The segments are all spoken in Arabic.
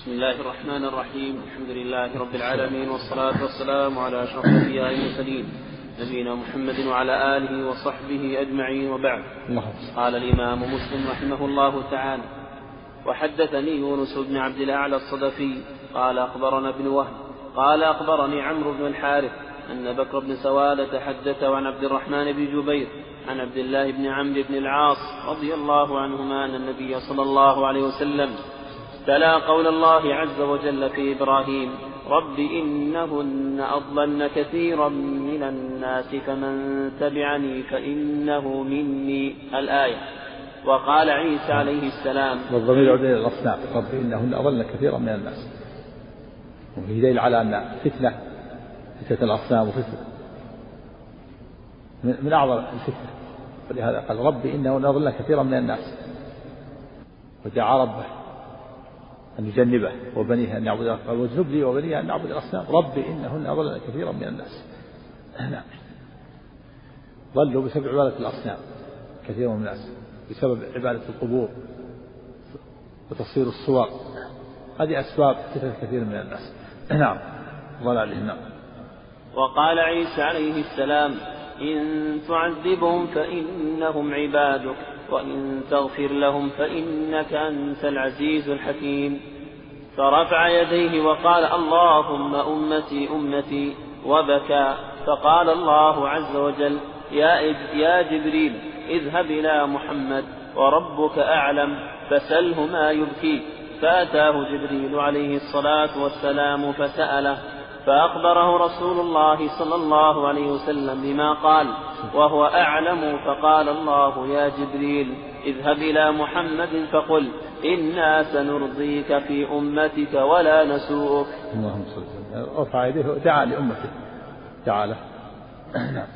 بسم الله الرحمن الرحيم. الحمد لله رب العالمين والصلاة والسلام على أشرف الأنبياء المرسلين نبينا محمد وعلى آله وصحبه أجمعين وبعد. قال الإمام مسلم رحمه الله تعالى وحدثني يونس بن عبد الأعلى الصدفي قال أخبرنا ابن وهب قال أخبرني عمرو بن الحارث أن بكر بن سوالة حدث عن عبد الرحمن بن جبير عن عبد الله بن عمرو بن العاص رضي الله عنهما أن النبي صلى الله عليه وسلم تلا قول الله عز وجل في إبراهيم رب إنهن أضلن كثيرا من الناس فمن تبعني فإنه مني الآية. وقال عيسى عليه السلام والضمير يعود إلى الأصنام رب إنهن أضلن كثيرا من الناس. وفي دليل على أن فتنة فتنة الأصنام وفتنة. من أعظم الفتنة ولهذا قال رب إنهن أضلن كثيرا من الناس. ودعا ربه أن يجنبه وبنيه أن يعبد قال واجنب لي وبنيه أن نعبد الأصنام. رب إنهن أضلن كثيرا من الناس. نعم. ضلوا بسبب عبادة الأصنام كثير من الناس بسبب عبادة القبور وتصوير الصور. هذه أسباب فتنة كثير من الناس. نعم. ضلالهم نعم. وقال عيسى عليه السلام إن تعذبهم فإنهم عبادك وإن تغفر لهم فإنك أنت العزيز الحكيم. فرفع يديه وقال اللهم أمتي أمتي وبكى. فقال الله عز وجل يا, يا جبريل اذهب إلى محمد وربك أعلم فسله ما يبكي. فأتاه جبريل عليه الصلاة والسلام فسأله فأخبره رسول الله صلى الله عليه وسلم بما قال وهو أعلم. فقال الله يا جبريل اذهب إلى محمد فقل إنا سنرضيك في أمتك ولا نسوءك. اللهم صل رفع يديه دعا لأمته دعا له نعم.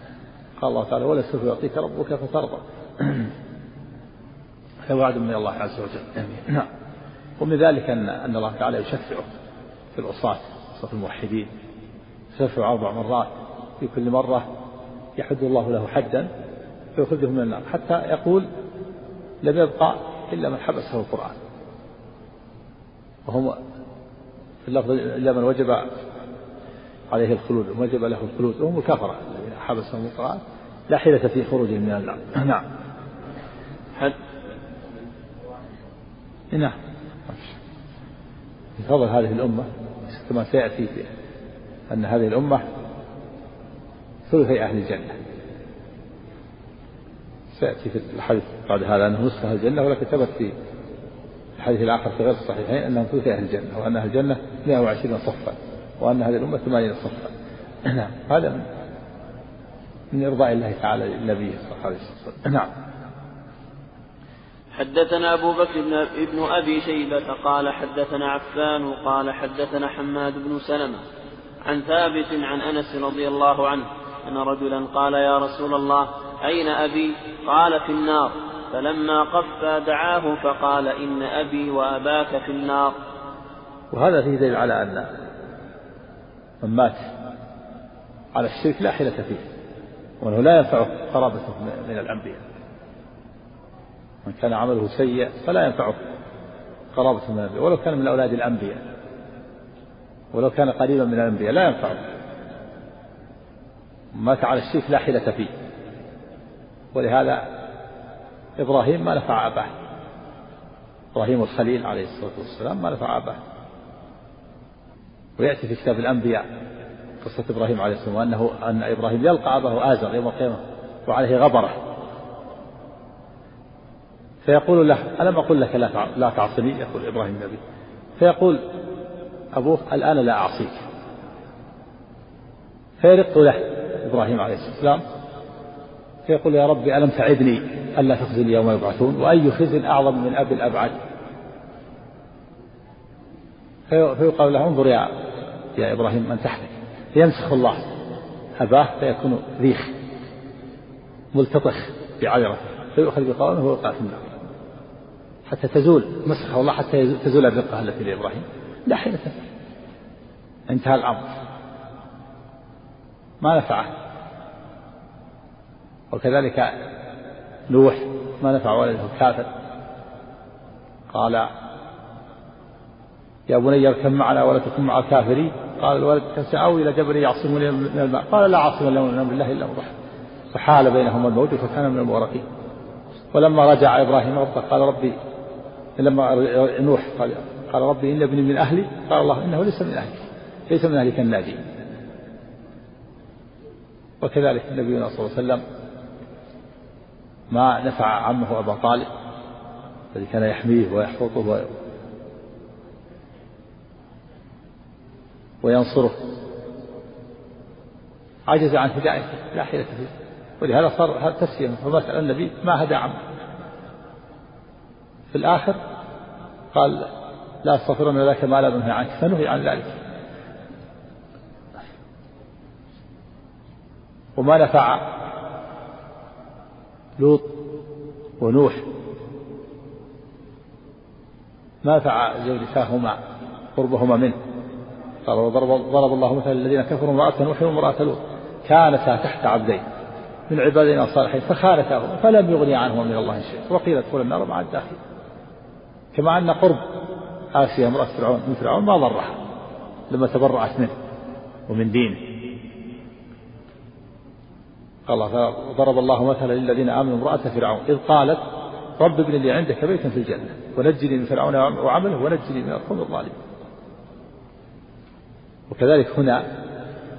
قال الله تعالى ولا سوف يعطيك ربك فترضى. هذا وعد من الله عز وجل. نعم. ومن ذلك أن أن الله تعالى يشفعه في العصاة صف الموحدين. يشفع أربع مرات. في كل مرة يحد الله له حدا فيخرجه من النار. حتى يقول لم يبقى إلا من حبسه القرآن. وهم في اللفظ إلا من وجب عليه الخلود وجب له الخلود وهم الكفرة الذين حبسهم القرآن لا حيلة في خروجهم من النار. نعم. حد نعم. من فضل هذه الأمة كما سيأتي أن هذه الأمة ثلثي أهل الجنة. سيأتي في الحديث بعد هذا أنه نصف أهل الجنة ولكن ثبت في الحديث الآخر في غير الصحيحين أنهم ثلثي أهل الجنة وأن أهل الجنة 120 صفا وأن هذه الأمة 80 صفا. نعم هذا من من إرضاء الله تعالى للنبي صلى الله عليه وسلم. نعم. حدثنا أبو بكر بن, ابن أبي شيبة قال حدثنا عفان قال حدثنا حماد بن سلمة عن ثابت عن أنس رضي الله عنه أن رجلا قال يا رسول الله أين أبي؟ قال في النار. فلما قف دعاه فقال إن أبي وأباك في النار. وهذا فيه دليل على أن من مات على الشرك لا حيلة فيه وأنه لا ينفعه قرابته من الأنبياء. من كان عمله سيء فلا ينفعه قرابة من الأنبياء. ولو كان من أولاد الأنبياء ولو كان قريبا من الأنبياء لا ينفعه مات على الشرك لا حيلة فيه. ولهذا إبراهيم ما نفع أباه. إبراهيم الخليل عليه الصلاة والسلام ما نفع أباه. ويأتي في كتاب الأنبياء قصة إبراهيم عليه السلام وأنه أن إبراهيم يلقى أباه آزر يوم القيامة وعليه غبرة. فيقول له ألم أقل لك لا تعصني؟ يقول إبراهيم النبي. فيقول أبوه الآن لا أعصيك. فيرق له إبراهيم عليه السلام فيقول يا ربي ألم تعدني ألا تخزني يوم يبعثون؟ وأي خزي أعظم من أبي الأبعد فيقال له انظر يا يا إبراهيم من تحتك. فيمسخ الله. أباه فيكون ريخ ملتطخ بعذرته فيؤخذ بقوامه ويوقع في النار. حتى تزول. مسخه الله حتى تزول الرقة التي لإبراهيم لا حيلة انتهى الأمر. ما نفعه. وكذلك نوح ما نفع ولده كافر. قال يا بني اركب معنا ولا تكن مع الكافرين. قال الولد سآوي إلى جبل يعصمني من الماء. قال لا عاصم اليوم من أمر الله إلا من فحال بينهما الموت فكان من المغرقين. ولما رجع إبراهيم ربه قال ربي لما نوح قال قال ربي إن ابني من أهلي. قال الله إنه ليس من أهلك ليس من أهلك الناجي وكذلك نبينا صلى الله عليه وسلم ما نفع عمه أبا طالب الذي كان يحميه ويحفظه وينصره. عجز عن هدايته لا حيلة فيه. ولهذا صار تسلية فما سأل النبي ما هدى عمه. في الآخر قال لا أستغفرن لك ما لا نهي عنك فنهي عن ذلك. وما نفع لوط ونوح ما نفع زوجتاهما قربهما منه. قال وضرب ضرب الله مثلا الذين كفروا امرأة نوح وامرأة لوط. كانتا تحت عبدين من عبادنا الصالحين فخانتاهما فلم يغني عنهما من الله شيء وقيل ادخل النار مع الداخل. كما أن قرب آسيا امرأة فرعون من فرعون ما ضرها لما تبرأت منه ومن دينه. قال ضرب الله مثلا للذين آمنوا امرأة فرعون إذ قالت رب ابن لي عندك بيتا في الجنة ونجني من فرعون وعمله ونجني من القوم الظالمين. وكذلك هنا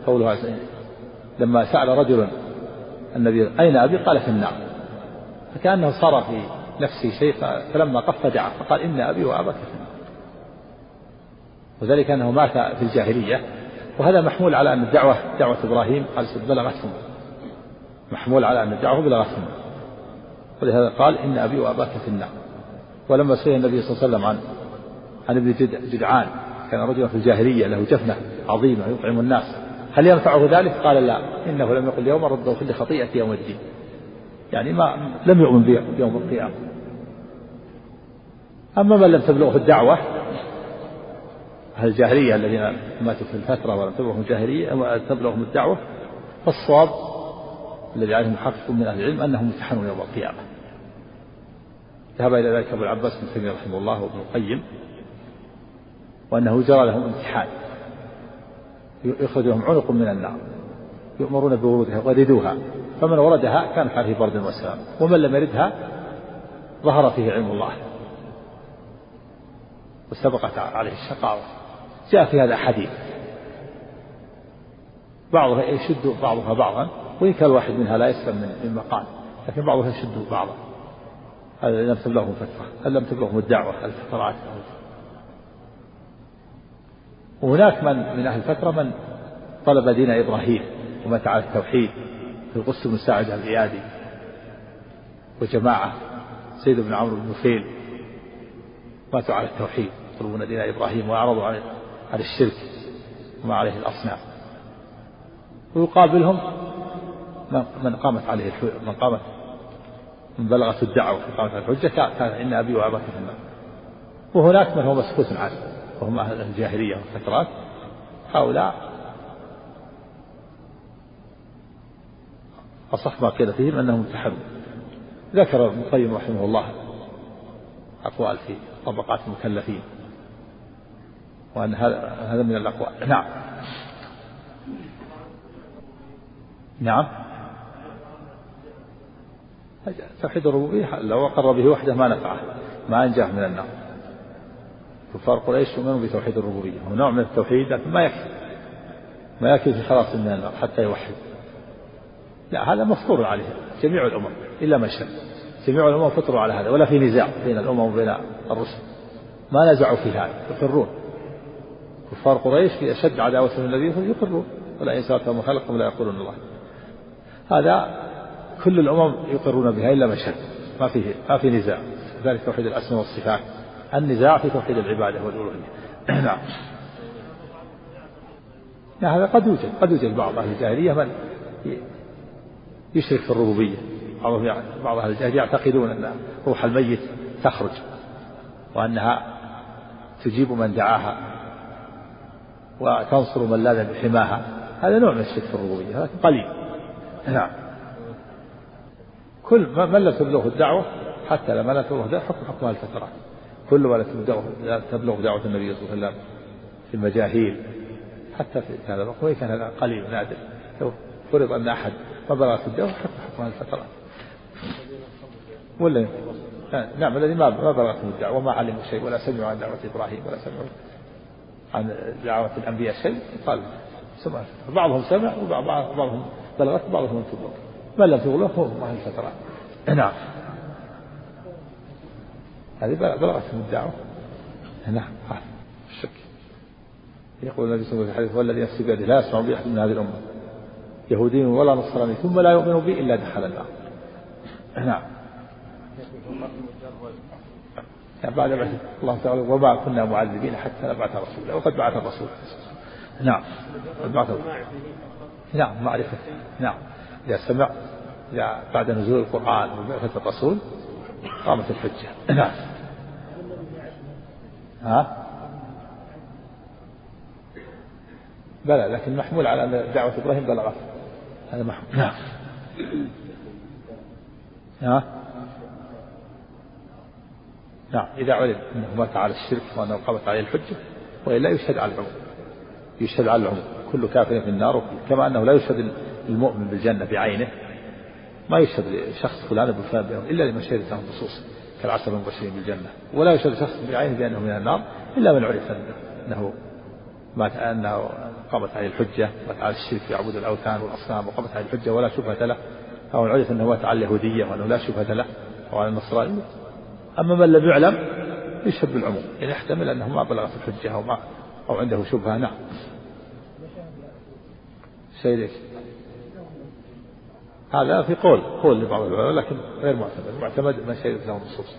قولها لما سأل رجل النبي أين أبي؟ قال في النار. فكأنه صار في نفسه شيء فلما قف دعا فقال إن أبي وأباك في النار. وذلك أنه مات في الجاهلية وهذا محمول على أن الدعوة دعوة إبراهيم قال بلغتهم. محمول على أن الدعوة بلغتهم ولهذا قال إن أبي وأباك في النار. ولما سئل النبي صلى الله عليه وسلم عن عن ابن جدعان كان رجلا في الجاهلية له جفنة عظيمة يطعم الناس. هل ينفعه ذلك؟ قال لا. إنه لم يقل يوم رده كل خطيئة يوم الدين. يعني ما لم يؤمن بيوم القيامة. أما من لم تبلغه الدعوة أهل الجاهلية الذين ماتوا في الفترة ولم تبلغهم الجاهلية تبلغهم الدعوة فالصواب الذي عليه محقق من أهل العلم أنهم يمتحنون يوم القيامة. ذهب إلى ذلك أبو العباس بن تيمية رحمه الله وابن القيم وأنه جرى لهم امتحان. يخرج لهم عنق من النار يؤمرون بورودها وردوها. فمن وردها كان عليه برد وسلام ومن لم يردها ظهر فيه علم الله. وسبقت عليه الشقاوة. جاء في هذا حديث بعضها يشد بعضها بعضا وإن كان الواحد منها لا يسلم من مقال لكن بعضها يشد بعضا. لم تبلغهم فترة لم تبلغهم الدعوة الفترات وهناك من من أهل الفترة من طلب دين إبراهيم ومات على التوحيد في القدس بن ساعد وجماعة سيد بن عمرو بن نفيل ماتوا على التوحيد يطلبون دين إبراهيم وأعرضوا عن الشرك وما عليه الأصنام. ويقابلهم. من قامت عليه من قامت من بلغت الدعوة قامت عليه الحجة كان إن أبي وأباك في النار وهناك من هو مسكوت عنه وهم أهل الجاهلية والفترات. هؤلاء أصح ما قيل فيهم أنهم امتحنوا ذكر ابن القيم رحمه الله أقوال في طبقات المكلفين. وأن هذا من الأقوال. نعم. نعم. توحيد الربوبية؟ لو أقر به وحده ما نفعه ما أنجاه من النار. كفار قريش يؤمنون بتوحيد الربوبية هو نوع من التوحيد لكن ما يكفي. ما يكفي في خلاص من النار حتى يوحد. لا هذا مفطور عليه جميع الأمم إلا من شك جميع الأمم فطروا على هذا ولا في نزاع بين الأمم وبين الرسل. ما نزعوا في هذا يقرون. كفار قريش في أشد عداوة من الذين يقرون. ولا إن سألتهم خلقهم لا يقولون الله. هذا كل الأمم يقرون بها إلا من شك ما فيه ما في نزاع. ذلك توحيد الأسماء والصفات. النزاع في توحيد العبادة والألوهية. نعم. هذا قد يوجد قد يوجد بعض أهل الجاهلية من يشرك في الربوبية. بعضهم بعض أهل الجاهلية يعتقدون أن روح الميت تخرج وأنها تجيب من دعاها وتنصر من لاذ بحماها هذا نوع من الشرك في الربوبية لكن قليل. نعم. كل من لم تبلغه الدعوة حتى لما لا تبلغه الدعوة حكم حكم الفترات كل ما لا تبلغ دعوة النبي صلى الله عليه وسلم في المجاهيل حتى في هذا الوقت وإن كان هذا قليل نادر لو فرض أن أحد ما بلغت الدعوة حتى حكم هذه الفترات ولا نعم الذي ما ما بلغتهم الدعوة وما علموا شيء ولا سمعوا عن دعوة إبراهيم ولا سمعوا عن دعوة الأنبياء شيء قال سمع بعضهم سمع وبعضهم بلغت وبعضهم تبلغ من لم تبلغ فهو أهل الفترات نعم هذه بلغتهم الدعوة. نعم الشك. يقول النبي صلى الله عليه وسلم الحديث والذي نفسي بيده لا يسمع بي أحد من هذه الأمة. يهودي ولا نصراني ثم لا يؤمن بي إلا دخل النار. نعم يعني بعد الله تعالى وما كنا معذبين حتى نبعث رسولا وقد بعث الرسول نعم. نعم معرفة. نعم. إذا سمع إذا بعد نزول القرآن وبعثة الرسول قامت الحجة. نعم. ها؟ بلى لكن محمول على أن دعوة إبراهيم بلغت. هذا محمول. نعم. ها؟ نعم. إذا علم أنه مات على الشرك وأنه قامت عليه الحجة وإلا يشهد على العموم. يشهد على العموم كل كافر في النار كما أنه لا يشهد المؤمن بالجنة بعينه. ما يشهد لشخص فلان بفلان بينهم إلا لمن شهدت له النصوص كالعشر المبشرين بالجنة. ولا يشهد شخص بعينه بأنه من النار إلا من عرف أنه مات أنه قامت عليه الحجة مات على الشرك يعبد الأوثان والأصنام وقامت عليه الحجة ولا شبهة له. أو عرف أنه مات على اليهودية وأنه لا شبهة له أو على النصرانية. أما من لم يعلم يشهد بالعموم. يعني يحتمل أنه ما بلغت الحجة أو ما أو عنده شبهة نعم. شيء هذا في قول قول لبعض العلماء لكن غير معتمد. معتمد ما شهدت له النصوص.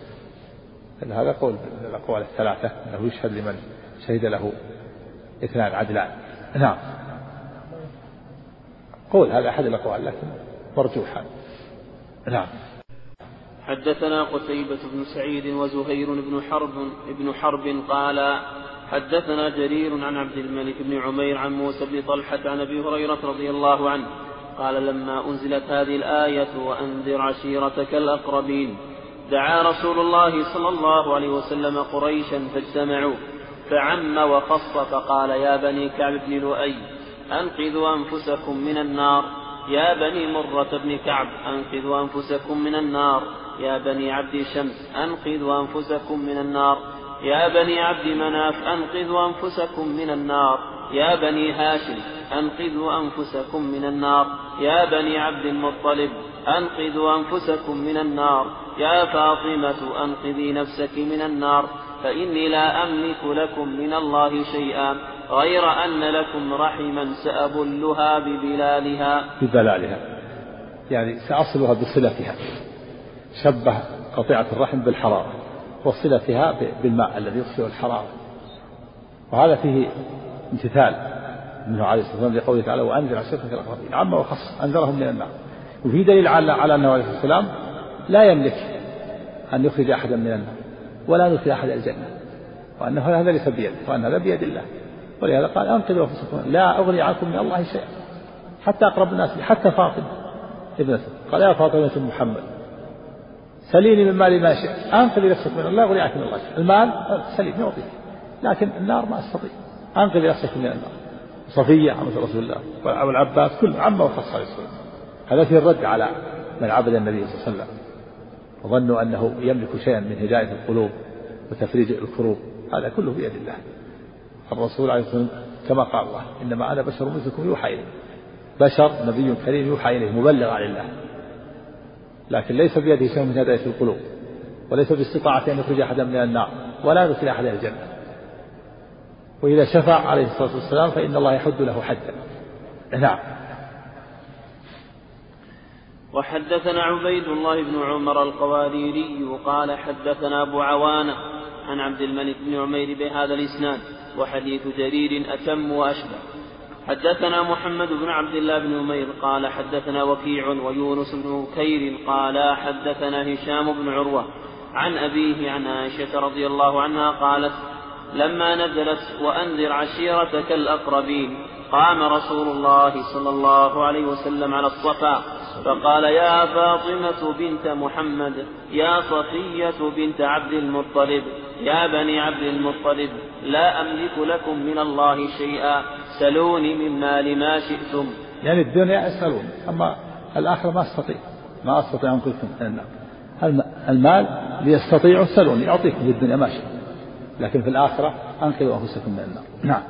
لأن هذا قول من الأقوال الثلاثة أنه يشهد لمن شهد له اثنان عدلان. نعم. قول هذا أحد الأقوال لكن مرجوحا. نعم. حدثنا قتيبة بن سعيد وزهير بن حرب بن حرب قال حدثنا جرير عن عبد الملك بن عمير عن موسى بن طلحة عن أبي هريرة رضي الله عنه قال لما أنزلت هذه الآية وأنذر عشيرتك الأقربين دعا رسول الله صلى الله عليه وسلم قريشا فاجتمعوا فعم وخص فقال يا بني كعب بن لؤي أنقذوا أنفسكم من النار. يا بني مرة بن كعب أنقذوا أنفسكم من النار. يا بني عبد شمس أنقذوا أنفسكم من النار. يا بني عبد مناف أنقذوا أنفسكم من النار. يا بني هاشم أنقذوا أنفسكم من النار. يا بني عبد المطلب أنقذوا أنفسكم من النار. يا فاطمة أنقذي نفسك من النار. فإني لا أملك لكم من الله شيئا غير أن لكم رحما سأبلها ببلالها. ببلالها. يعني سأصلها بصلتها. شبه قطيعة الرحم بالحرارة. وصلتها بالماء الذي يطفئ الحرارة وهذا فيه امتثال منه عليه الصلاة والسلام لقوله تعالى وأنذر عشيرتك الأقربين عم وخص أنذرهم من النار. وفي دليل على على أنه عليه الصلاة والسلام لا يملك أن يخرج أحدا من النار ولا ندخل أحد الجنة وأنه هذا ليس بيده وأن هذا بيد الله. ولهذا قال أنقذوا أنفسكم لا أغني عنكم من الله شيئا حتى أقرب الناس حتى فاطمة ابنته. قال يا فاطمة محمد. سليني من مالي ما شئت. أنقذي نفسك من الله عنك من الله. المال سليم يعطيك لكن النار ما أستطيع. أنقذي نفسك من النار. صفية عمة رسول الله. والعباس كل عمه وخص عليه الصلاة هذا فيه الرد على من عبد النبي صلى الله عليه وسلم. وظنوا أنه يملك شيئا من هداية القلوب وتفريج الكروب. هذا كله بيد الله. الرسول عليه الصلاة والسلام كما قال الله إنما أنا بشر مثلكم يوحى إلي. بشر نبي كريم يوحى إليه مبلغ عن الله. لكن ليس بيده شيء من هداية القلوب وليس باستطاعة أن يخرج أحدا من النار ولا يدخل أحدا الجنة. وإذا شفع عليه الصلاة والسلام فإن الله يحد له حدا. نعم. وحدثنا عبيد الله بن عمر القواريري قال حدثنا أبو عوانة عن عبد الملك بن عمير بهذا الإسناد وحديث جرير أتم وأشبه. حدثنا محمد بن عبد الله بن عمير قال حدثنا وكيع ويونس بن بكير قال حدثنا هشام بن عروة عن أبيه عن عائشة رضي الله عنها قالت لما نزلت وأنذر عشيرتك الأقربين قام رسول الله صلى الله عليه وسلم على الصفا فقال يا فاطمة بنت محمد يا صفية بنت عبد المطلب يا بني عبد المطلب لا أملك لكم من الله شيئا. سلوني من مال ما شئتم. يعني الدنيا يسألون أما الآخرة ما أستطيع ما أستطيع أن أنقذكم من النار المال ليستطيعوا سلوني أعطيكم في الدنيا ما شئت. لكن في الآخرة أنقذوا أنفسكم من النار. نعم.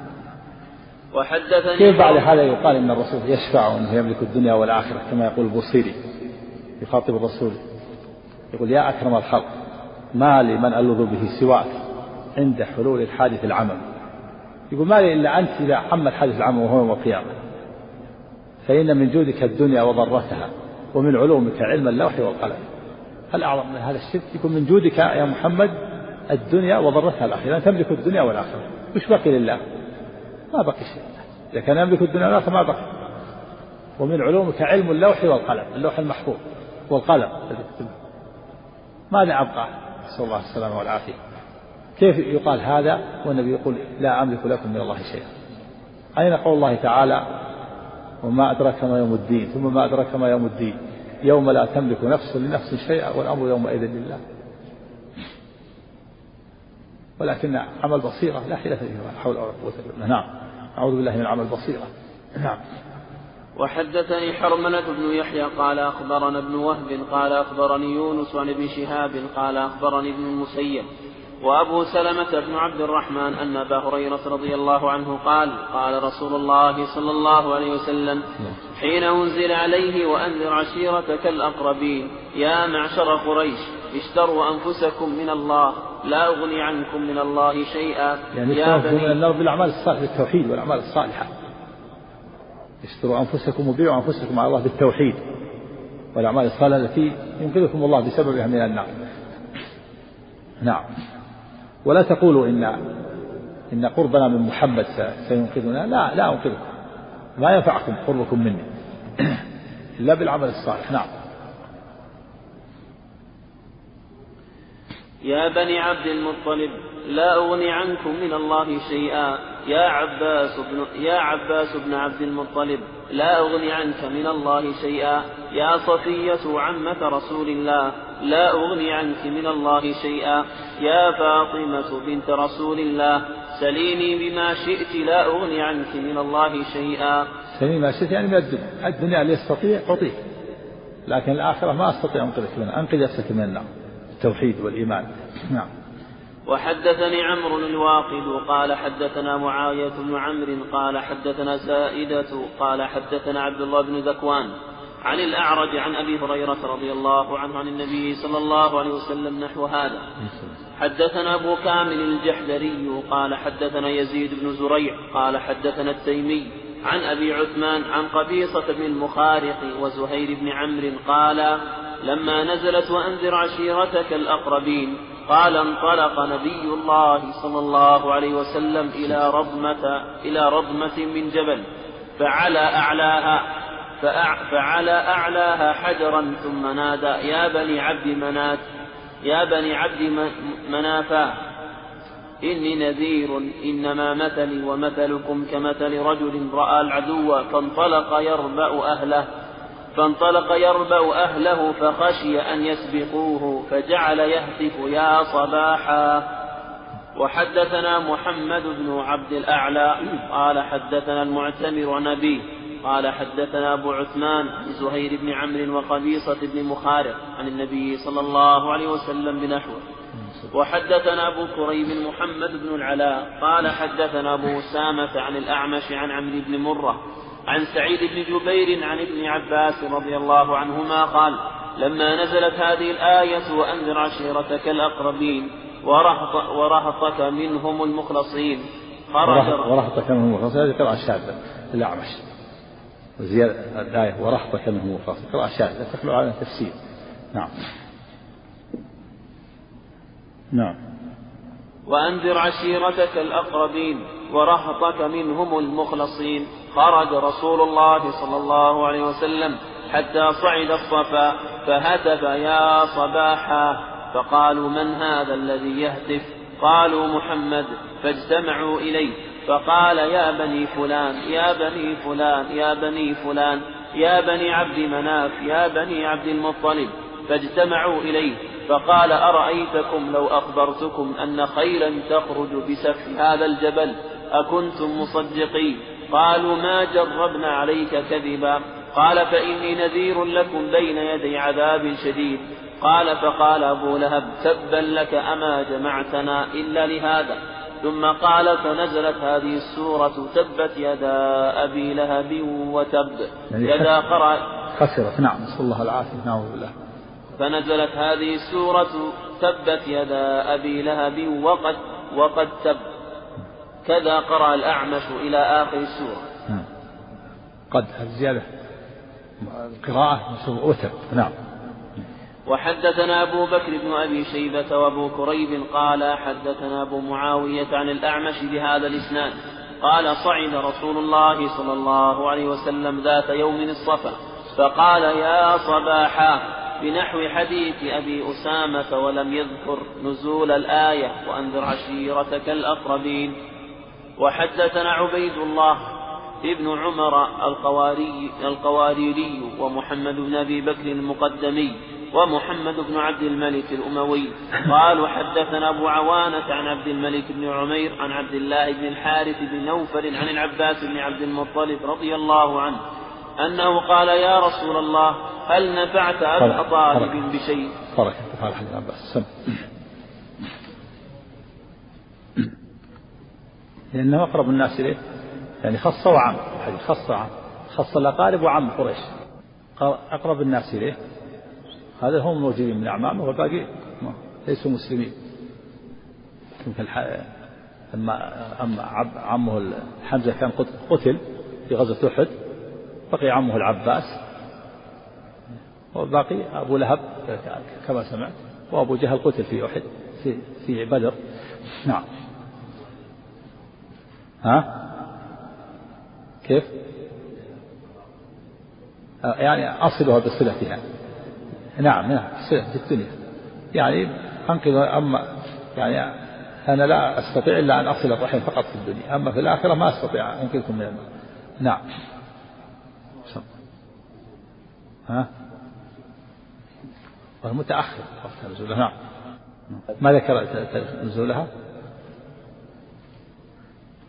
وحدثني كيف بعد هذا يقال إن الرسول يشفع وإنه يملك الدنيا والآخرة كما يقول البوصيري يخاطب الرسول. يقول يا أكرم الخلق ما لي من ألوذ به سواك عند حلول الحادث العمل. يقول ما لي إلا أنت اذا عم الحادث العمل وهو يوم القيامة. فإن من جودك الدنيا وضرتها ومن علومك علم اللوح والقلم. هل اعظم من هذا الشرك يقول من جودك يا محمد الدنيا وضرتها الآخرة. تملك الدنيا والآخرة. وش بقي لله؟ ما بقي شيء. إذا كان يملك الدنيا والآخرة ما بقي ومن علومك علم اللوح والقلم. اللوح المحفوظ والقلم. ماذا أبقى. نسأل الله السلامة والعافية. كيف يقال هذا والنبي يقول لا أملك لكم من الله شيئا. أين قول الله تعالى؟ وما أدرك ما يوم الدين ثم ما أدرك ما يوم الدين. يوم لا تملك نفس لنفس شيئا والأمر يومئذ لله. ولكن عمل بصيرة لا حيلة فيه حول ولا قوة إلا نعم. أعوذ بالله من عمل بصيرة. نعم. وحدثني حرملة بن يحيى قال أخبرنا ابن وهب قال أخبرني يونس عن ابن شهاب قال أخبرني ابن المسيب وأبو سلمة بن عبد الرحمن أن أبا هريرة رضي الله عنه قال قال رسول الله صلى الله عليه وسلم حين أنزل عليه وأنذر عشيرتك الأقربين يا معشر قريش اشتروا أنفسكم من الله لا أغني عنكم من الله شيئا. يعني يا بني من النار بالأعمال الصالحة بالتوحيد والأعمال الصالحة. اشتروا أنفسكم وبيعوا أنفسكم على الله بالتوحيد والأعمال الصالحة التي ينقذكم الله بسببها من النار. نعم. ولا تقولوا إن إن قربنا من محمد سينقذنا. لا لا أنقذكم. ما ينفعكم قربكم مني. إلا بالعمل الصالح. نعم. يا بني عبد المطلب لا أغني عنكم من الله شيئا. يا عباس بن يا عباس بن عبد المطلب لا أغني عنك من الله شيئا. يا صفية عمة رسول الله لا أغني عنك من الله شيئا. يا فاطمة بنت رسول الله سليني بما شئت لا أغني عنك من الله شيئا. سليني ما شئت يعني من الدنيا. الدنيا اللي يستطيع أعطيك لكن الآخرة ما أستطيع أنقذك منها أنقذ نفسك من النار التوحيد والإيمان. نعم. وحدثني عمرو الواقد قال حدثنا معاوية بن عمرو قال حدثنا زائدة قال حدثنا عبد الله بن ذكوان. عن الأعرج عن أبي هريرة رضي الله عنه عن النبي صلى الله عليه وسلم نحو هذا. حدثنا أبو كامل الجحدري قال حدثنا يزيد بن زريع قال حدثنا التيمي عن أبي عثمان عن قبيصة بن المخارق وزهير بن عمرو قال لما نزلت وأنذر عشيرتك الأقربين قال انطلق نبي الله صلى الله عليه وسلم إلى رضمة إلى رضمة من جبل فعلى أعلاها فعلى أعلاها حجرا ثم نادى يا بني عبد منات يا بني عبد منافا إني نذير إنما مثلي ومثلكم كمثل رجل رأى العدو فانطلق يربأ أهله فانطلق يربأ أهله فخشي أن يسبقوه فجعل يهتف يا صباحا. وحدثنا محمد بن عبد الأعلى قال حدثنا المعتمر عن أبيه قال حدثنا أبو عثمان عن زهير بن عمرو وقبيصة بن مخارق عن النبي صلى الله عليه وسلم بنحوه. وحدثنا أبو كريب محمد بن العلاء قال حدثنا أبو أسامة عن الأعمش عن عمرو بن مرة عن سعيد بن جبير عن ابن عباس رضي الله عنهما قال لما نزلت هذه الآية وأنذر عشيرتك الأقربين ورهط ورهطك منهم المخلصين. خرج ورهطك منهم المخلصين هذه قراءة شاذة الأعمش. وزيادة الآية ورهطك منهم المخلصين قراءة شاذة تخلو على تفسير نعم. نعم. وأنذر عشيرتك الأقربين ورهطك منهم المخلصين. خرج رسول الله صلى الله عليه وسلم حتى صعد الصفا فهتف يا صباحا. فقالوا من هذا الذي يهتف؟ قالوا محمد فاجتمعوا إليه. فقال يا بني فلان يا بني فلان يا بني فلان يا بني عبد مناف يا بني عبد المطلب فاجتمعوا إليه فقال أرأيتكم لو أخبرتكم أن خيلا تخرج بسفح هذا الجبل أكنتم مصدقين؟ قالوا ما جربنا عليك كذبا. قال فإني نذير لكم بين يدي عذاب شديد. قال فقال أبو لهب تبا لك أما جمعتنا إلا لهذا. ثم قال فنزلت هذه السورة تبت يدا أبي لهب وتب. يعني يدا قرأ. خسرت. نعم نسأل الله العافية. نعوذ بالله. فنزلت هذه السورة تبت يدا أبي لهب وقد وقد تب. كذا قرأ الأعمش إلى آخر السورة. نعم. قد الزيادة قراءة وتب. نعم. وحدثنا أبو بكر بن أبي شيبة وأبو كريب قال حدثنا أبو معاوية عن الأعمش بهذا الإسناد. قال صعد رسول الله صلى الله عليه وسلم ذات يوم الصفا فقال يا صباحا بنحو حديث أبي أسامة ولم يذكر نزول الآية وأنذر عشيرتك الأقربين. وحدثنا عبيد الله ابن عمر القواري القواريري ومحمد بن أبي بكر المقدمي ومحمد بن عبد الملك الأموي. قالوا حدثنا أبو عوانة عن عبد الملك بن عمير عن عبد الله بن الحارث بن نوفل عن العباس بن عبد المطلب رضي الله عنه أنه قال يا رسول الله هل نفعت أبا طالب بشيء؟ فرق قال حديث عباس سم. لأنه أقرب الناس إليه. يعني خص وعم الحديث خص وعم. خص الأقارب وعم قريش. أقرب الناس إليه. هذا هم موجودين من أعمامه والباقي ليسوا مسلمين. أما أما عمه حمزة كان قتل في غزوة أحد بقي عمه العباس والباقي أبو لهب كما سمعت وأبو جهل قتل في أحد في في بدر. نعم. ها؟ كيف؟ يعني أصلها بصلتها نعم نعم في الدنيا. يعني أنقذ أما يعني أنا لا أستطيع إلا أن أصل الرحم فقط في الدنيا أما في الآخرة ما أستطيع أن أنقذكم من نعم. ها؟ والمتأخر وقت نزولها نعم. ما ذكر نزولها؟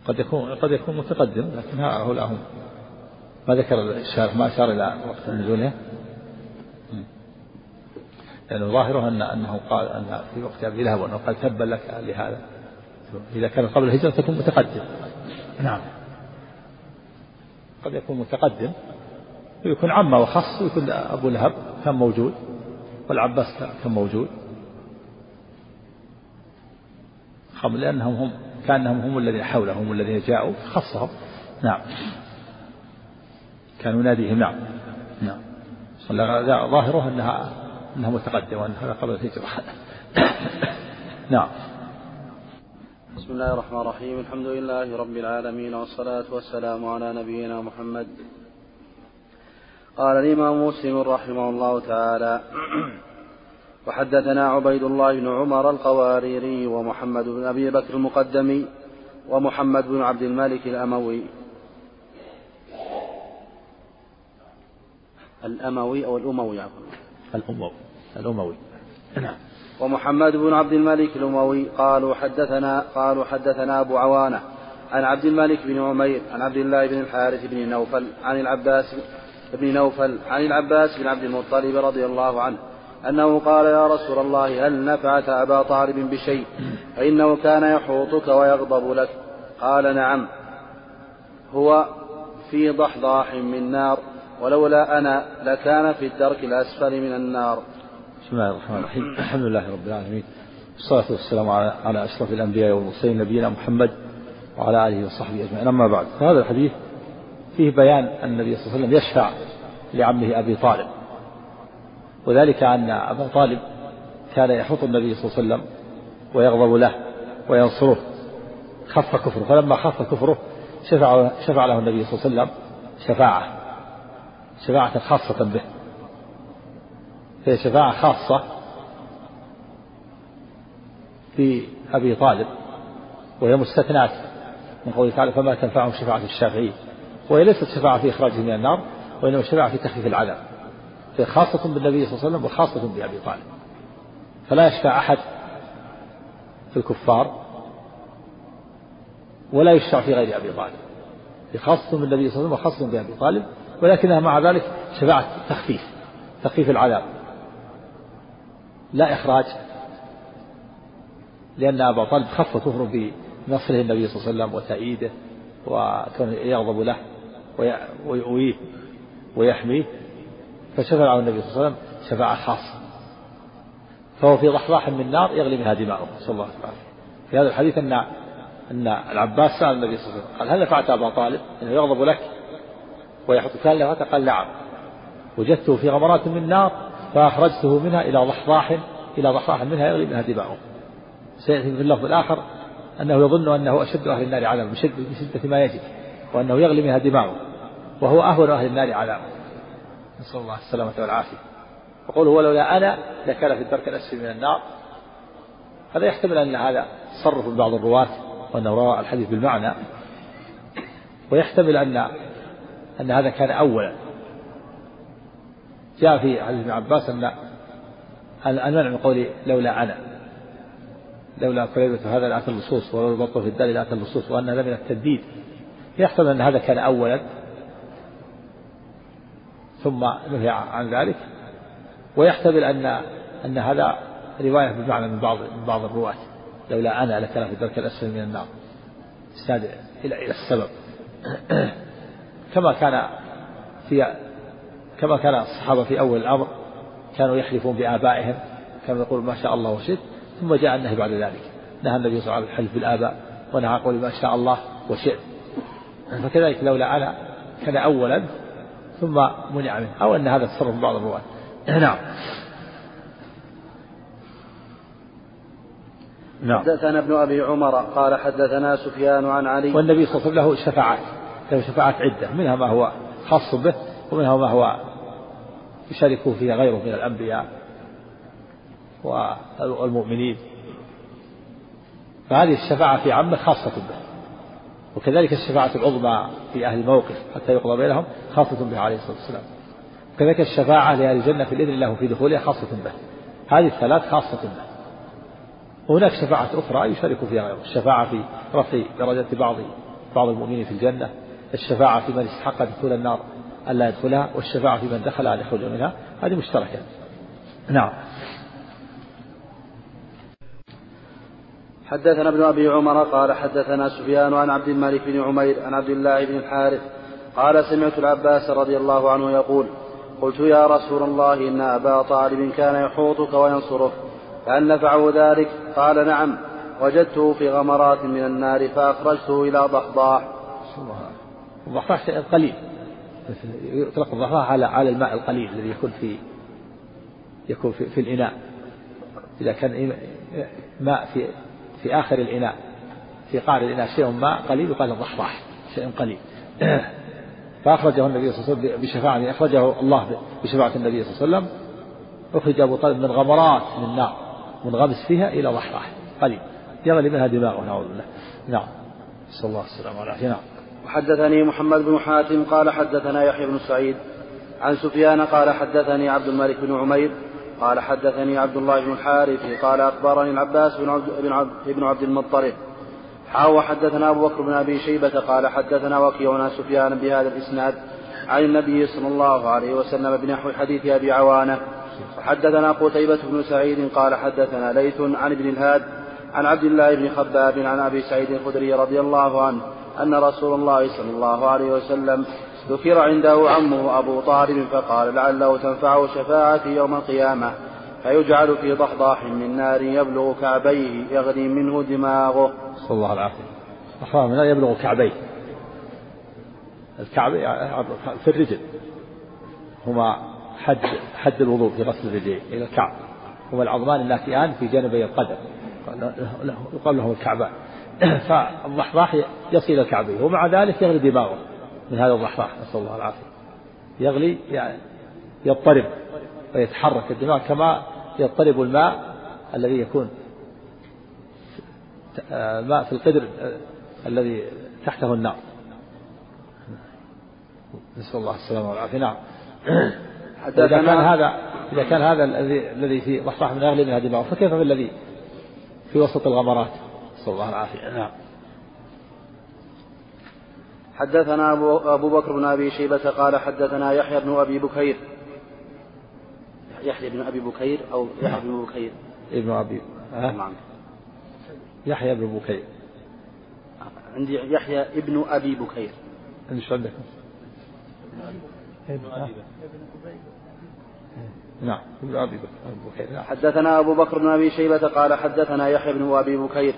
قد يكون قد يكون متقدم لكن هؤلاء هم. ما ذكر ما أشار إلى وقت نزولها لأن يعني ظاهره أن أنه قال أن في وقت أبي لهب أنه قال تبا لك لهذا. إذا كان قبل الهجرة تكون متقدم. نعم. قد يكون متقدم. ويكون عمه وخص ويكون أبو لهب كان موجود والعباس كان موجود. خم لأنهم هم كأنهم هم الذين حولهم هم الذين جاءوا خصهم نعم. كانوا يناديهم نعم. نعم. ظاهره أنها أنها متقدمة وأن هذا قبل الهجرة نعم. بسم الله الرحمن الرحيم. الحمد لله رب العالمين والصلاة والسلام على نبينا محمد. قال الإمام مسلم رحمه الله تعالى وحدثنا عبيد الله بن عمر القواريري ومحمد بن أبي بكر المقدمي ومحمد بن عبد الملك الأموي. الأموي أو الأموي عفوا. الأموي. الأموي. نعم. ومحمد بن عبد الملك الأموي قالوا حدثنا قالوا حدثنا أبو عوانة عن عبد الملك بن عمير عن عبد الله بن الحارث بن نوفل عن العباس بن نوفل عن العباس بن عبد المطلب رضي الله عنه أنه قال يا رسول الله هل نفعت أبا طالب بشيء فإنه كان يحوطك ويغضب لك؟ قال نعم. هو في ضحضاح من نار ولولا أنا لكان في الدرك الأسفل من النار. بسم الله الرحمن الرحيم. الحمد لله رب العالمين. والصلاة والسلام على أشرف الأنبياء والمرسلين نبينا محمد وعلى آله وصحبه أجمعين. أما بعد فهذا الحديث فيه بيان أن النبي صلى الله عليه وسلم يشفع لعمه أبي طالب. وذلك أن أبا طالب كان يحط النبي صلى الله عليه وسلم ويغضب له وينصره. خف كفره. فلما خف كفره شفع شفع له النبي صلى الله عليه وسلم شفاعة. شفاعة خاصة به. هي شفاعة خاصة في أبي طالب وهي مستثنات من قوله تعالى فما تنفعهم شفاعة الشافعين وهي ليست شفاعة في إخراجه من النار وإنما الشفاعة في تخفيف العذاب خاصة بالنبي صلى الله عليه وسلم وخاصة بأبي طالب. فلا يشفع أحد في الكفار ولا يشفع في غير أبي طالب. خاصة بالنبي صلى الله عليه وسلم وخاصة بأبي طالب ولكنها مع ذلك شفاعة تخفيف تخفيف العذاب. لا إخراج لأن أبا طالب خف كفر بنصره النبي صلى الله عليه وسلم وتأييده وكان يغضب له ويؤويه ويحميه فشفع النبي صلى الله عليه وسلم شفاعة خاصة. فهو في ضحضاح من نار يغلي منها دماؤه صلى الله عليه وسلم. في هذا الحديث أن أن العباس سأل النبي صلى الله عليه وسلم قال هل نفعت أبا طالب؟ أنه يغضب لك ويحط كان له قال نعم. وجدته في غمرات من نار فأخرجته منها إلى ضحضاح إلى ضحضاح منها يغلي منها دماؤه. سيأتي في اللفظ الآخر أنه يظن أنه أشد أهل النار عذابا بشدة ما يجد وأنه يغلي منها دماؤه وهو أهون أهل النار عذابا نسأل الله السلامة والعافية. يقول ولولا أنا لكان في الدرك الأسفل من النار. هذا يحتمل أن هذا تصرف بعض الرواة وأنه روى الحديث بالمعنى. ويحتمل أن أن هذا كان أولا. جاء في حديث ابن عباس أن المنع من قول لولا أنا. لولا كلمة هذا لأتى اللصوص ولولا البطل في الدار لأتى اللصوص وأن هذا من التنديد يحتمل أن هذا كان أولا. ثم نهي عن ذلك. ويحتمل أن أن هذا رواية بمعنى من بعض من بعض الرواة. لولا أنا لكان في الدرك الأسفل من النار. إسناد إلى إلى السبب. كما كان في كما كان الصحابة في أول الأمر كانوا يحلفون بآبائهم كانوا يقولون ما شاء الله وشئت ثم جاء النهي بعد ذلك. نهى النبي صلى الله عليه وسلم الحلف بالآباء ونهى قول ما شاء الله وشئت. فكذلك لولا أنا كان أولا ثم منع منه أو أن هذا تصرف بعض الرواة. نعم. نعم. حدثنا ابن أبي عمر قال حدثنا سفيان عن علي. والنبي صلى الله عليه وسلم له شفاعات له شفاعات عدة منها ما هو خاص به ومنها ما هو يشاركه فيها غيره من الأنبياء والمؤمنين. فهذه الشفاعة في عامة خاصة به وكذلك الشفاعة العظمى في أهل الموقف حتى يقضى بينهم خاصة به عليه الصلاة والسلام. كذلك الشفاعة لأهل الجنة في الإذن الله في دخولها خاصة به هذه الثلاث خاصة به. وهناك شفاعة أخرى يشارك فيها غيره الشفاعة في رفع درجة بعض بعض المؤمنين في الجنة الشفاعة في من استحق دخول النار ألا يدخلها والشفاعة في من دخلها أن يخرج منها. هذه مشتركة نعم. حدثنا ابن أبي عمر قال حدثنا سفيان عن عبد الملك بن عمير عن عبد الله بن الحارث قال سمعت العباس رضي الله عنه يقول قلت يا رسول الله إن أبا طالب كان يحوطك وينصرك فهل نفعه ذلك؟ قال نعم. وجدته في غمرات من النار فأخرجته إلى ضحضاح. الضحضاح شيء قليل. يطلق الضحضاح على على الماء القليل الذي يكون في يكون في, في الإناء. إذا كان ماء في في آخر الإناء في قعر الإناء شيء ماء قليل يقال الضحضاح شيء قليل. فأخرجه النبي صلى الله عليه وسلم بشفاعة أخرجه الله بشفاعة النبي صلى الله عليه وسلم. أخرج أبو طالب من غمرات من نار منغمس فيها إلى ضحضاح قليل. يغلي منها دماغه نعوذ بالله. نعم. صلى الله عليه وسلم نعم. وحدثني محمد بن حاتم قال حدثنا يحيى بن سعيد عن سفيان قال حدثني عبد الملك بن عمير قال حدثني عبد الله بن الحارث قال أخبرني العباس بن عبد, بن عبد, بن عبد المطلب. حاو حدثنا أبو بكر بن أبي شيبة قال حدثنا وكيع سفيان بهذا الإسناد عن النبي صلى الله عليه وسلم بنحو حديث أبي عوانة. وحدثنا قتيبة بن سعيد قال حدثنا ليث عن ابن الهاد عن عبد الله بن خباب عن أبي سعيد الخدري رضي الله عنه أن رسول الله صلى الله عليه وسلم ذكر عنده عمه أبو طالب فقال لعله تنفعه شفاعتي يوم القيامة فيجعل في ضحضاح من نار يبلغ كعبيه يغلي منه دماغه. نسأل الله العافية. ضحضاح من نار يبلغ كعبيه. الكعب في الرجل. هما حد حد الوضوء في غسل الرجلين إلى الكعب. هما العظمان الناتئان في جانبي القدم. يقال لهم الكعبان. فالضحضاح يصل إلى الكعبين ومع ذلك يغلي دماغه من هذا الضحضاح نسأل الله العافية. يغلي يعني يضطرب ويتحرك الدماغ كما يضطرب الماء الذي يكون الماء في القدر الذي تحته النار. نسأل الله السلامة والعافية. نعم. إذا كان هذا إذا كان هذا الذي الذي في مصلحة من أغلب منها دماغه فكيف بالذي في وسط الغمرات؟ نسأل الله العافية. نعم. حدثنا أبو, أبو بكر بن أبي شيبة قال حدثنا يحيى بن أبي بكير. يحيى بن أبي بكير أو يحيى بن بكير. ابن أبي نعم. يحيى بن بكير. عندي يحيى ابن أبي بكير. إيش عندك؟ نعم ابن أبي بكير نعم. حدثنا أبو بكر بن أبي شيبة قال حدثنا يحيى بن أبي بكير.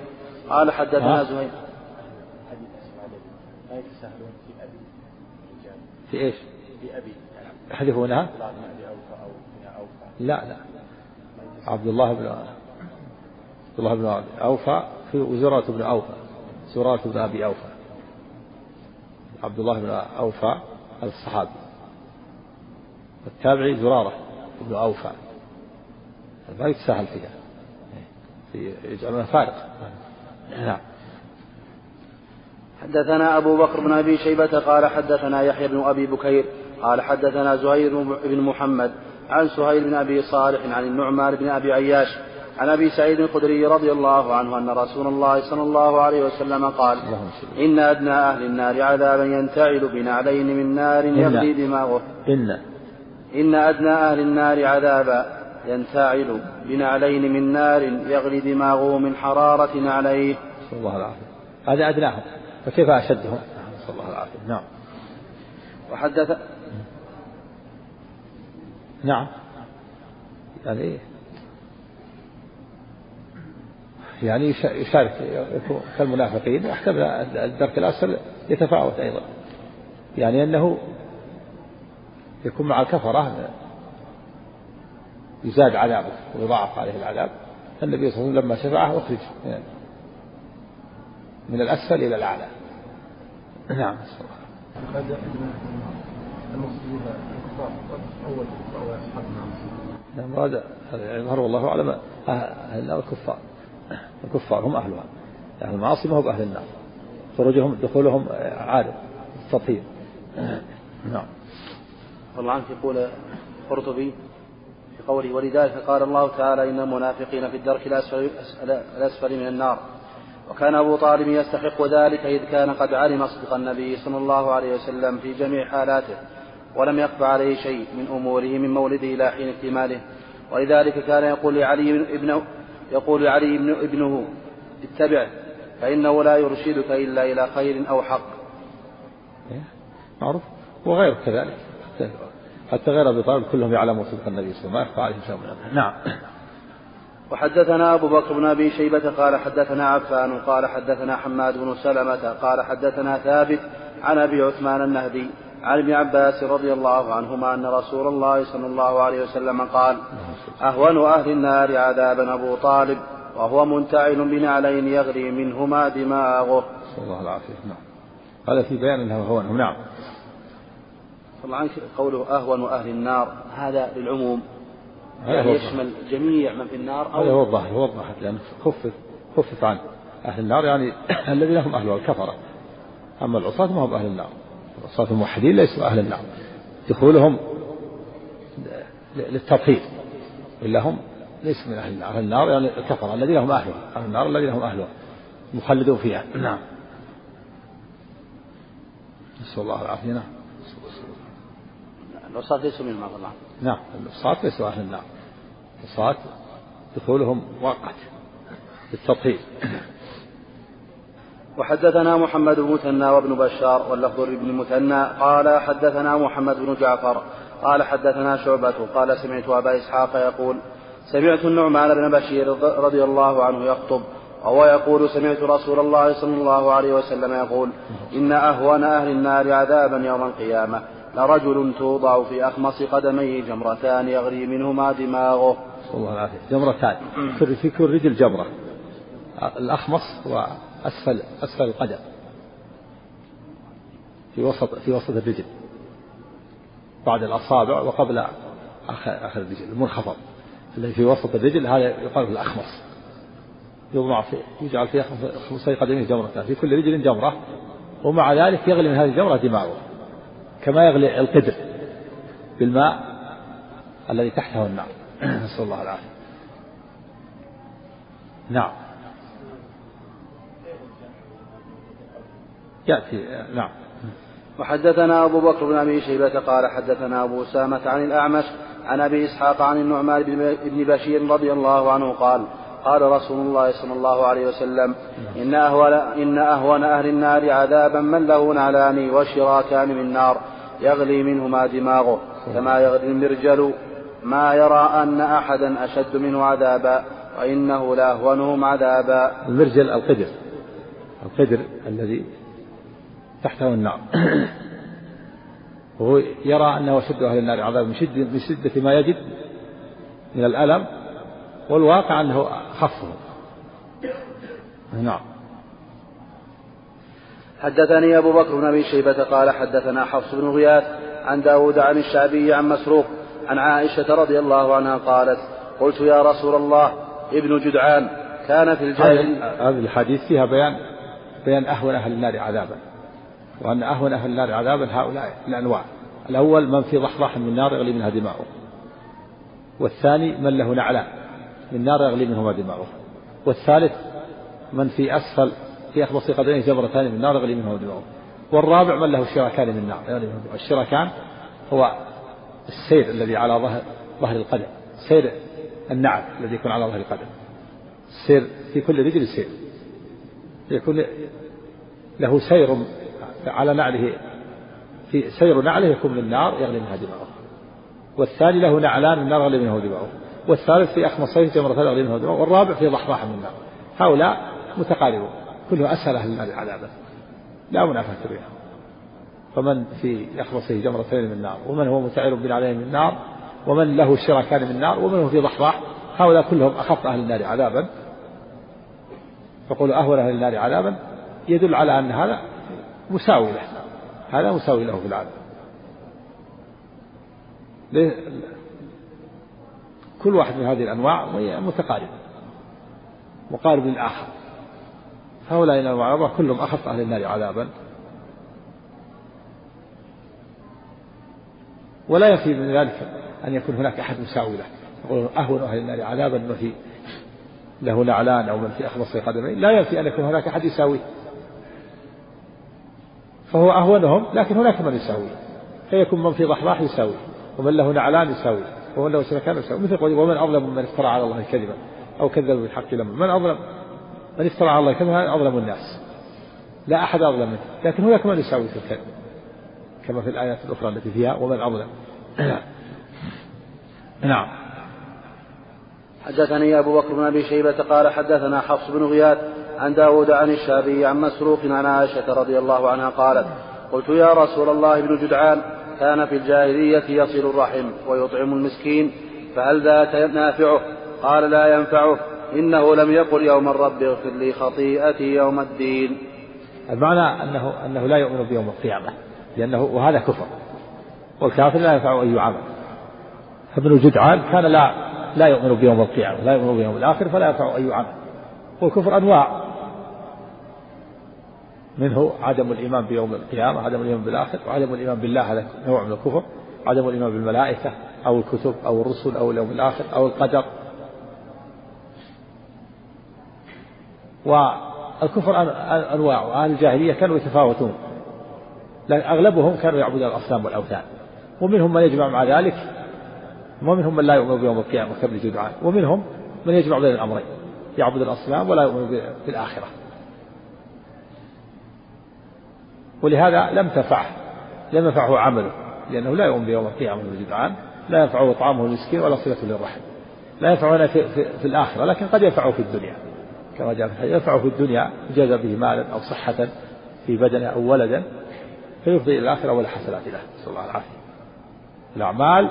قال حدثنا زهير. في إيش؟ في ابي يحذفونها؟ لا لا. عبد الله بن عبد الله بن أوفى في وزرة بن أوفى. زرارة بن أبي أوفى. عبد الله بن أوفى الصحابي. والتابعي زرارة بن أوفى. ما يتساهل فيها. يجعلونها فارق نعم حدثنا أبو بكر بن أبي شيبة قال حدثنا يحيى بن أبي بكير قال حدثنا زهير بن محمد عن سهيل بن أبي صالح عن النعمان بن أبي عياش عن أبي سعيد الخدري رضي الله عنه أن رسول الله صلى الله عليه وسلم قال إن أدنى أهل النار عذابا ينتعل بنعلين من نار يغلي دماغه. إن إن أدنى أهل النار عذابا ينتعل بنعلين من نار يغلي دماغه من حرارة نعليه نسأل الله العافية هذا أدناهم. فكيف أشدهم؟ نسأل الله العافية نعم. وحدث نعم. يعني يعني يشارك كالمنافقين أحكام الدرك الأسفل يتفاوت أيضا. يعني أنه يكون مع الكفرة يزاد عذابه ويضاعف عليه العذاب النبي صلى الله عليه وسلم لما شفعه أخرج من الأسفل إلى الأعلى. نعم نعم هذا يظهر والله أعلم أهل النار الكفار الكفار هم أهلها. يعني المعاصي ما هو بأهل النار. خروجهم دخولهم عارض تطهير نعم. والله عنك يقول قرطبي قوله ولذلك قال الله تعالى إن المنافقين في الدرك الأسفل, الأسفل من النار. وكان أبو طالب يستحق ذلك إذ كان قد علم صدق النبي صلى الله عليه وسلم في جميع حالاته ولم يخف عليه شيء من أموره من مولده إلى حين اكتماله. ولذلك كان يقول لعلي ابنه يقول لعلي ابن ابنه اتبعه فإنه لا يرشدك إلا إلى خير أو حق. إيه، معروف. وغير كذلك. حتى غير أبي طالب كلهم يعلمون صدق النبي صلى الله عليه وسلم ما يخفى عليهم شيء من نعم وحدثنا أبو بكر بن أبي شيبة قال حدثنا عفان قال حدثنا حماد بن سلمة قال حدثنا ثابت عن أبي عثمان النهدي عن ابن عباس رضي الله عنهما أن رسول الله صلى الله عليه وسلم قال أهون أهل النار عذابا أبو طالب وهو منتعل بنعلين يغلي منهما دماغه. نسأل الله العافية نعم. هذا في بيان أنه هون نعم. الله عنك قوله أهون أهل النار هذا للعموم. يعني يشمل جميع من في النار أو هذا هو الظاهر هو الظاهر لأن خفف خفف عن أهل النار يعني الذين هم أهلها الكفرة. أما العصاة ما هم أهل النار. العصاة الموحدين ليسوا أهل النار. دخولهم للتطهير إلا هم ليسوا من أهل النار. أهل النار يعني الكفرة الذين هم أهلها. أهل النار الذين هم أهلها. مخلدون فيها. نعم. نسأل الله العافية. نعم. العصاة ليسوا من الله نعم. العصاة ليسوا أهل النار. العصاة دخولهم مؤقت للتطهير وحدثنا محمد بن مثنى وابن بشار واللفظ بن مثنى. قال حدثنا محمد بن جعفر. قال حدثنا شعبة. قال سمعت أبا إسحاق يقول سمعت النعمان بن بشير رضي الله عنه يخطب وهو يقول سمعت رسول الله صلى الله عليه وسلم يقول إن أهون أهل النار عذابا يوم القيامة. لرجل توضع في أخمص قدميه جمرتان يغلي منهما دماغه. الله العافية جمرتان. في كل رجل جمرة. الأخمص هو أسفل أسفل القدم. في وسط في وسط الرجل. بعد الأصابع وقبل آخر آخر الرجل المنخفض. الذي في وسط الرجل هذا يقال في الأخمص. يوضع في يجعل في خمسي قدميه جمرتان. في كل رجل جمرة. ومع ذلك يغلي من هذه الجمرة دماغه. كما يغلي القدر بالماء الذي تحته النار. نسأل الله العافية. نعم. يأتي نعم. وحدثنا أبو بكر بن أبي شيبة قال حدثنا أبو أسامة عن الأعمش عن أبي إسحاق عن النعمان بن بشير رضي الله عنه قال قال رسول الله صلى الله عليه وسلم إن أهون, إن أهون أهل النار عذابا من له نعلان وشراكان من نار يغلي منهما دماغه كما يغلي المرجل. ما يرى أن أحدا أشد منه عذابا وإنه لأهونهم عذابا. المرجل القدر القدر الذي تحته النار. وهو يرى أنه أشد أهل النار عذابا من شدة, من شدة ما يجد من الألم والواقع أنه خفه. نعم. حدثني أبو بكر بن أبي شيبة قال حدثنا حفص بن غياث عن داود عن الشعبي عن مسروق عن عائشة رضي الله عنها قالت قلت يا رسول الله ابن جدعان كان في الجاهلية هذه الحديث فيها بيان بيان أهون أهل النار عذابا. وأن أهون أهل النار عذابا هؤلاء الأنواع. الأول من في ضحضاح من نار يغلي منها دماؤه. والثاني من له نعلان من نار يغلي منهما دماؤه. والثالث من في أسفل في أخبص قدميه جبرتان من نار يغلي منهما دماؤه والرابع من له شراكان من نار يعني الشراكان هو السير الذي على ظهر ظهر القدم سير النعل الذي يكون على ظهر القدم. السير في كل رجل سير. يكون له سير على نعله في سير نعله يكون من النار يغلي منها دماغه والثاني له نعلان من النار يغلي منه دماغه والثالث في أخمصيه جمرة يغلي منه دماغه والرابع في ضحضاح من النار. هؤلاء متقاربون. كله أسهل أهل النار عذابا لا منافاة بينهم فمن في يخلصه جمرتين من النار ومن هو متعر بنعلين من النار ومن له شركان من النار ومن هو في ضحضاح هؤلاء كلهم أخف أهل النار عذابا. فقولوا أهون أهل النار عذابا؟ يدل على أن هذا مساوي له. هذا مساوي له في العذاب. كل واحد من هذه الأنواع متقارب. مقارب للآخر. هؤلاء الأنواع كلهم أخف أهل النار عذابا. ولا يفي من ذلك أن يكون هناك أحد مساوي له يقول أهون أهل النار عذابا في له نعلان أو من في أخلص قدمين. لا ينفي أن يكون هناك أحد يساويه فهو أهونهم لكن هناك من يساويه فيكون من في ضحضاح يساوي ومن له نعلان يساوي ومن له شركان يساوي. مثل قوله ومن أظلم من افترى على الله كذبا أو كذب بالحق لما من أظلم. من افترى على الله كذبا أظلم الناس. لا أحد أظلم منه. لكن هناك من يساوي في الكذب كما في الآيات الأخرى التي فيها ومن أظلم. نعم. حدثني أبو بكر بن أبي شيبة قال حدثنا حفص بن غياث عن داود عن الشافعي عن مسروق عن عائشة رضي الله عنها قالت قلت يا رسول الله ابن جدعان كان في الجاهلية يصل الرحم ويطعم المسكين فهل ذاك نافعه؟ قال لا ينفعه. إنه لم يقل يوم الرب اغفر لي خطيئتي يوم الدين. المعنى أنه أنه لا يؤمن بيوم القيامة لأنه وهذا كفر. والكافر لا ينفعه أي عمل فابن جدعان كان لا لا يؤمن بيوم القيامة لا يؤمن بيوم الآخر فلا ينفعه أي عمل والكفر أنواع. منه عدم الإيمان بيوم القيامة عدم الإيمان بالآخر وعدم الإيمان بالله هذا نوع من الكفر. عدم الإيمان بالملائكة أو الكتب أو الرسل أو اليوم الآخر أو القدر. والكفر أنواع أهل الجاهلية كانوا يتفاوتون. لكن أغلبهم كانوا يعبدون الأصنام والأوثان. ومنهم من يجمع مع ذلك ومنهم من لا يؤمن بيوم القيامة كابن جدعان ومنهم من يجمع بين الأمرين يعبد الأصنام ولا يؤمن بالآخرة. ولهذا لم تنفعه لم ينفعه عمله لأنه لا يؤمن بيوم القيامة جدعان لا ينفعه طعامه المسكين ولا صلته للرحم لا ينفعه في, في, في الآخرة لكن قد ينفعه في الدنيا. كما جاء في ينفعه في الدنيا جاز به مالا أو صحة في بدنه أو ولدا فيفضي إلى الآخرة ولا حسنات له. نسأل الله العافية. الأعمال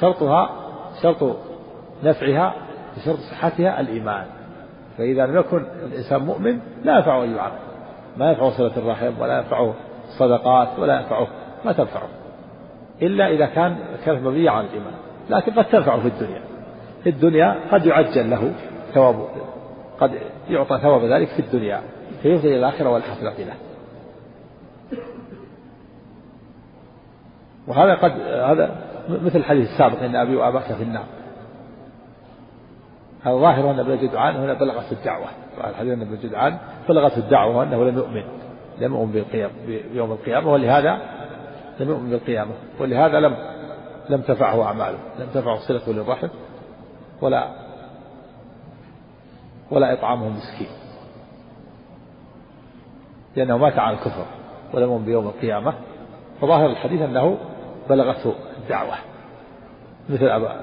شرطها شرط نفعها بشرط صحتها الإيمان. فإذا لم يكن الإنسان مؤمن لا ينفعه أي عمل ما ينفعه صلة الرحم ولا ينفعه الصدقات ولا ينفعه ما تنفعه. إلا إذا كان كانت مبنية على الإيمان. لكن قد تنفعه في الدنيا. في الدنيا قد يعجل له ثواب قد يعطى ثواب ذلك في الدنيا فيفضي إلى الآخرة والحسنة له وهذا قد هذا مثل الحديث السابق إن أبي وأباك في النار. هذا ظاهر ان ابن جدعان هنا بلغت الدعوة. الحديث ان ابن جدعان بلغت الدعوة وانه لم يؤمن. لم يؤمن بالقيامه بيوم القيامة ولهذا لم يؤمن بالقيامة. ولهذا لم لم تفعه أعماله لم تفعه صلته للرحم ولا ولا إطعامه مسكين. لأنه مات على الكفر ولم بيوم القيامة. فظاهر الحديث أنه بلغته الدعوة. مثل أبا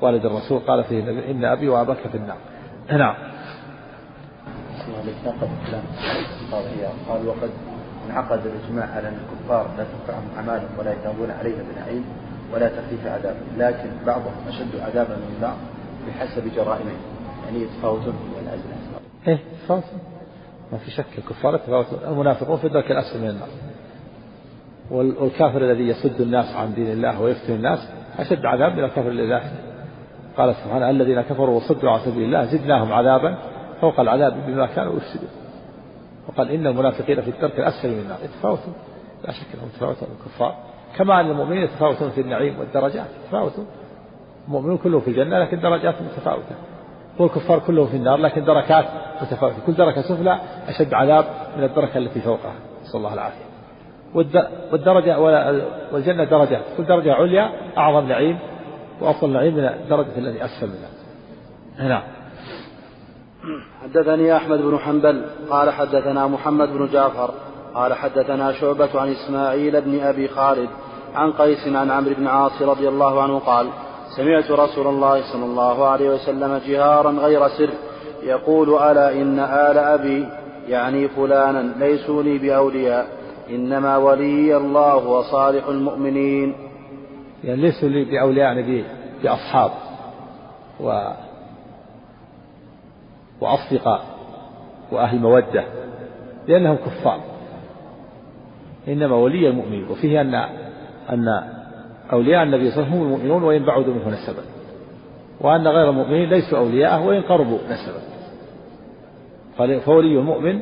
والد الرسول قال فيه إن أبي وأباك في النار. نعم. قال وقد انعقد الإجماع على أن الكفار لا تنفعهم أعمالهم ولا يثابون عليها بنعيم ولا تخفيف عذاب. لكن بعضهم أشد عذابا من بعض بحسب جرائمهم. يعني يتفاوتون في الأزمة. إيه يتفاوتون. ما في شك الكفار يتفاوتون. المنافقون في الدرك الاسفل من النار. والكافر الذي يصد الناس عن دين الله ويفتن الناس أشد عذاب من الكافر لله قال سبحانه الذين كفروا وصدوا عن سبيل الله زدناهم عذابا فوق العذاب بما كانوا يفسدون. وقال إن المنافقين في الدرك الأسفل من النار. يتفاوتون. لا شك أنهم يتفاوتون. الكفار كما أن المؤمنين يتفاوتون في النعيم والدرجات. يتفاوتون. المؤمنون كلهم في الجنة لكن درجات متفاوتة. والكفار كلهم في النار لكن دركات متفاوتة. كل دركة سفلى أشد عذاب من الدركة التي فوقها. نسأل الله العافية. والدرجة والجنة درجات كل درجة عليا أعظم نعيم وأفضل نعيم من الدرجة التي أسفل منها. نعم حدثني أحمد بن حنبل. قال حدثنا محمد بن جعفر. قال حدثنا شعبة عن إسماعيل بن أبي خالد عن قيس عن عمرو بن عاص رضي الله عنه قال سمعت رسول الله صلى الله عليه وسلم جهارا غير سر يقول ألا إن آل أبي؟ يعني فلانا ليسوا لي بأولياء إنما ولي الله وصالح المؤمنين. يعني ليسوا لي بأولياء يعني بأصحاب و وأصدقاء وأهل مودة لأنهم كفار. إنما ولي المؤمنين. وفيه أن أن أولياء النبي صلى الله عليه وسلم هم المؤمنون وإن بعدوا منه نسبا. وأن غير المؤمنين ليسوا أولياءه وإن قربوا نسبا. فولي المؤمن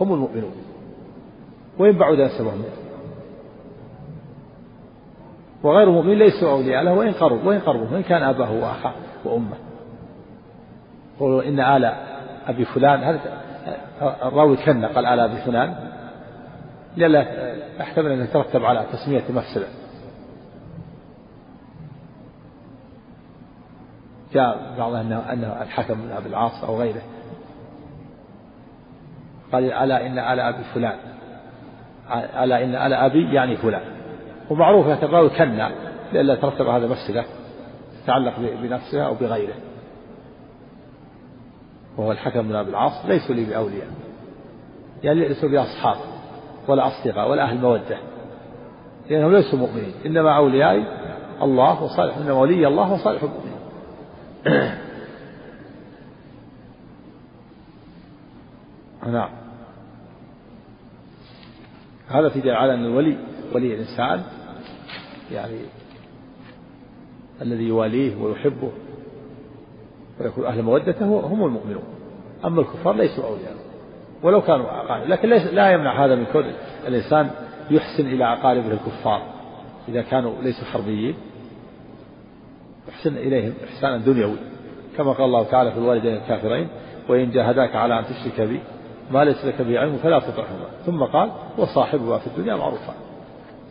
هم المؤمنون. وإن بعد نسبهم. وغير المؤمن ليسوا أولياء له وإن قرب وإن قربوا وإن كان أباه وأخاه وأمه. قولوا إن آل أبي فلان هذا الراوي كنا قال آل أبي فلان. لئلا يحتمل أن يترتب على تسمية مفسدة. جاء بعض أنه أنه الحكم بن أبي العاص أو غيره. قال ألا إن آل أبي فلان. ألا إن ألا أبي يعني فلان. ومعروف الراوي كنا لئلا ترتب هذا مفسدة تتعلق بنفسها أو بغيره. وهو الحكم بن أبي العاص ليسوا لي بأولياء. يعني ليسوا لي أصحاب ولا أصدقاء ولا أهل مودة. لأنهم ليسوا مؤمنين. إنما أوليائي الله وصالح إنما ولي الله وصالح المؤمنين. نعم. هذا في دليل على أن الولي ولي الإنسان يعني الذي يواليه ويحبه ويكون أهل مودته هم المؤمنون. أما الكفار ليسوا أولياء ولو كانوا أقارب لكن ليس لا يمنع هذا من كون الإنسان يحسن إلى أقاربه الكفار إذا كانوا ليسوا حربيين. يحسن إليهم إحسانا دنيوي. كما قال الله تعالى في الوالدين الكافرين وإن جاهداك على أن تشرك بي ما ليس لك به علم فلا تطعهما. ثم قال وصاحبها في الدنيا معروفا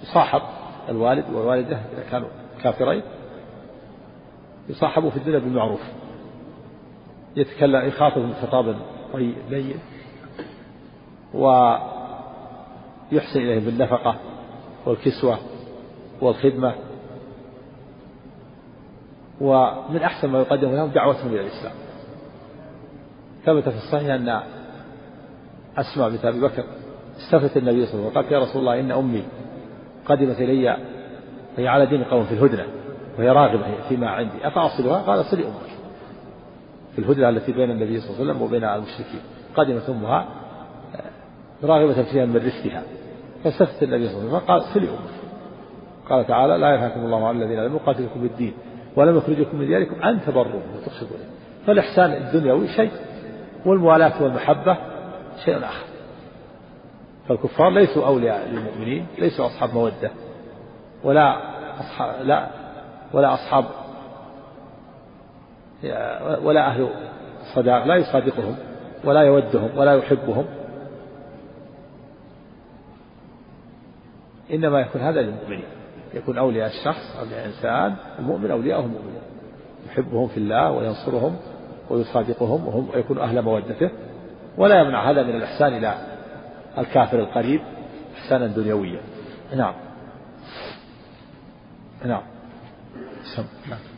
يصاحب الوالد والوالدة إذا كانوا كافرين يصاحبوا في الدنيا بالمعروف. يتكلم يخاطب خطابا لين ويحسن إليهم بالنفقة والكسوة والخدمة. ومن أحسن ما يقدم لهم دعوتهم إلى الإسلام. ثبت في الصحيح أن أسمع بنت أبي بكر استفت النبي صلى الله عليه وسلم وقالت يا رسول الله إن أمي قدمت إلي وهي على دين قوم في الهدنة وهي راغبة فيما عندي أفأصلها؟ قال صلي أمك. في الهدنة التي بين النبي صلى الله عليه وسلم وبين المشركين. قدمت أمها راغبة فيها من رزقها فاستفت النبي صلى الله عليه وسلم قال صلي أمك. قال تعالى لا ينهاكم الله عن الذين لم يقاتلكم بالدين ولم يخرجكم من دياركم أن تبروهم وتقسطوا فالإحسان الدنيوي شيء والموالاة والمحبة شيء آخر. فالكفار ليسوا أولياء للمؤمنين ليسوا أصحاب مودة ولا أصحاب لا ولا أصحاب ولا أهل الصداق لا يصادقهم ولا يودهم ولا يحبهم. إنما يكون هذا للمؤمنين. يكون أولياء الشخص أولياء الإنسان المؤمن أولياءه المؤمنين يحبهم في الله وينصرهم ويصادقهم وهم يكون أهل مودته. ولا يمنع هذا من الإحسان إلى الكافر القريب إحسانا دنيويا. نعم. نعم. نعم.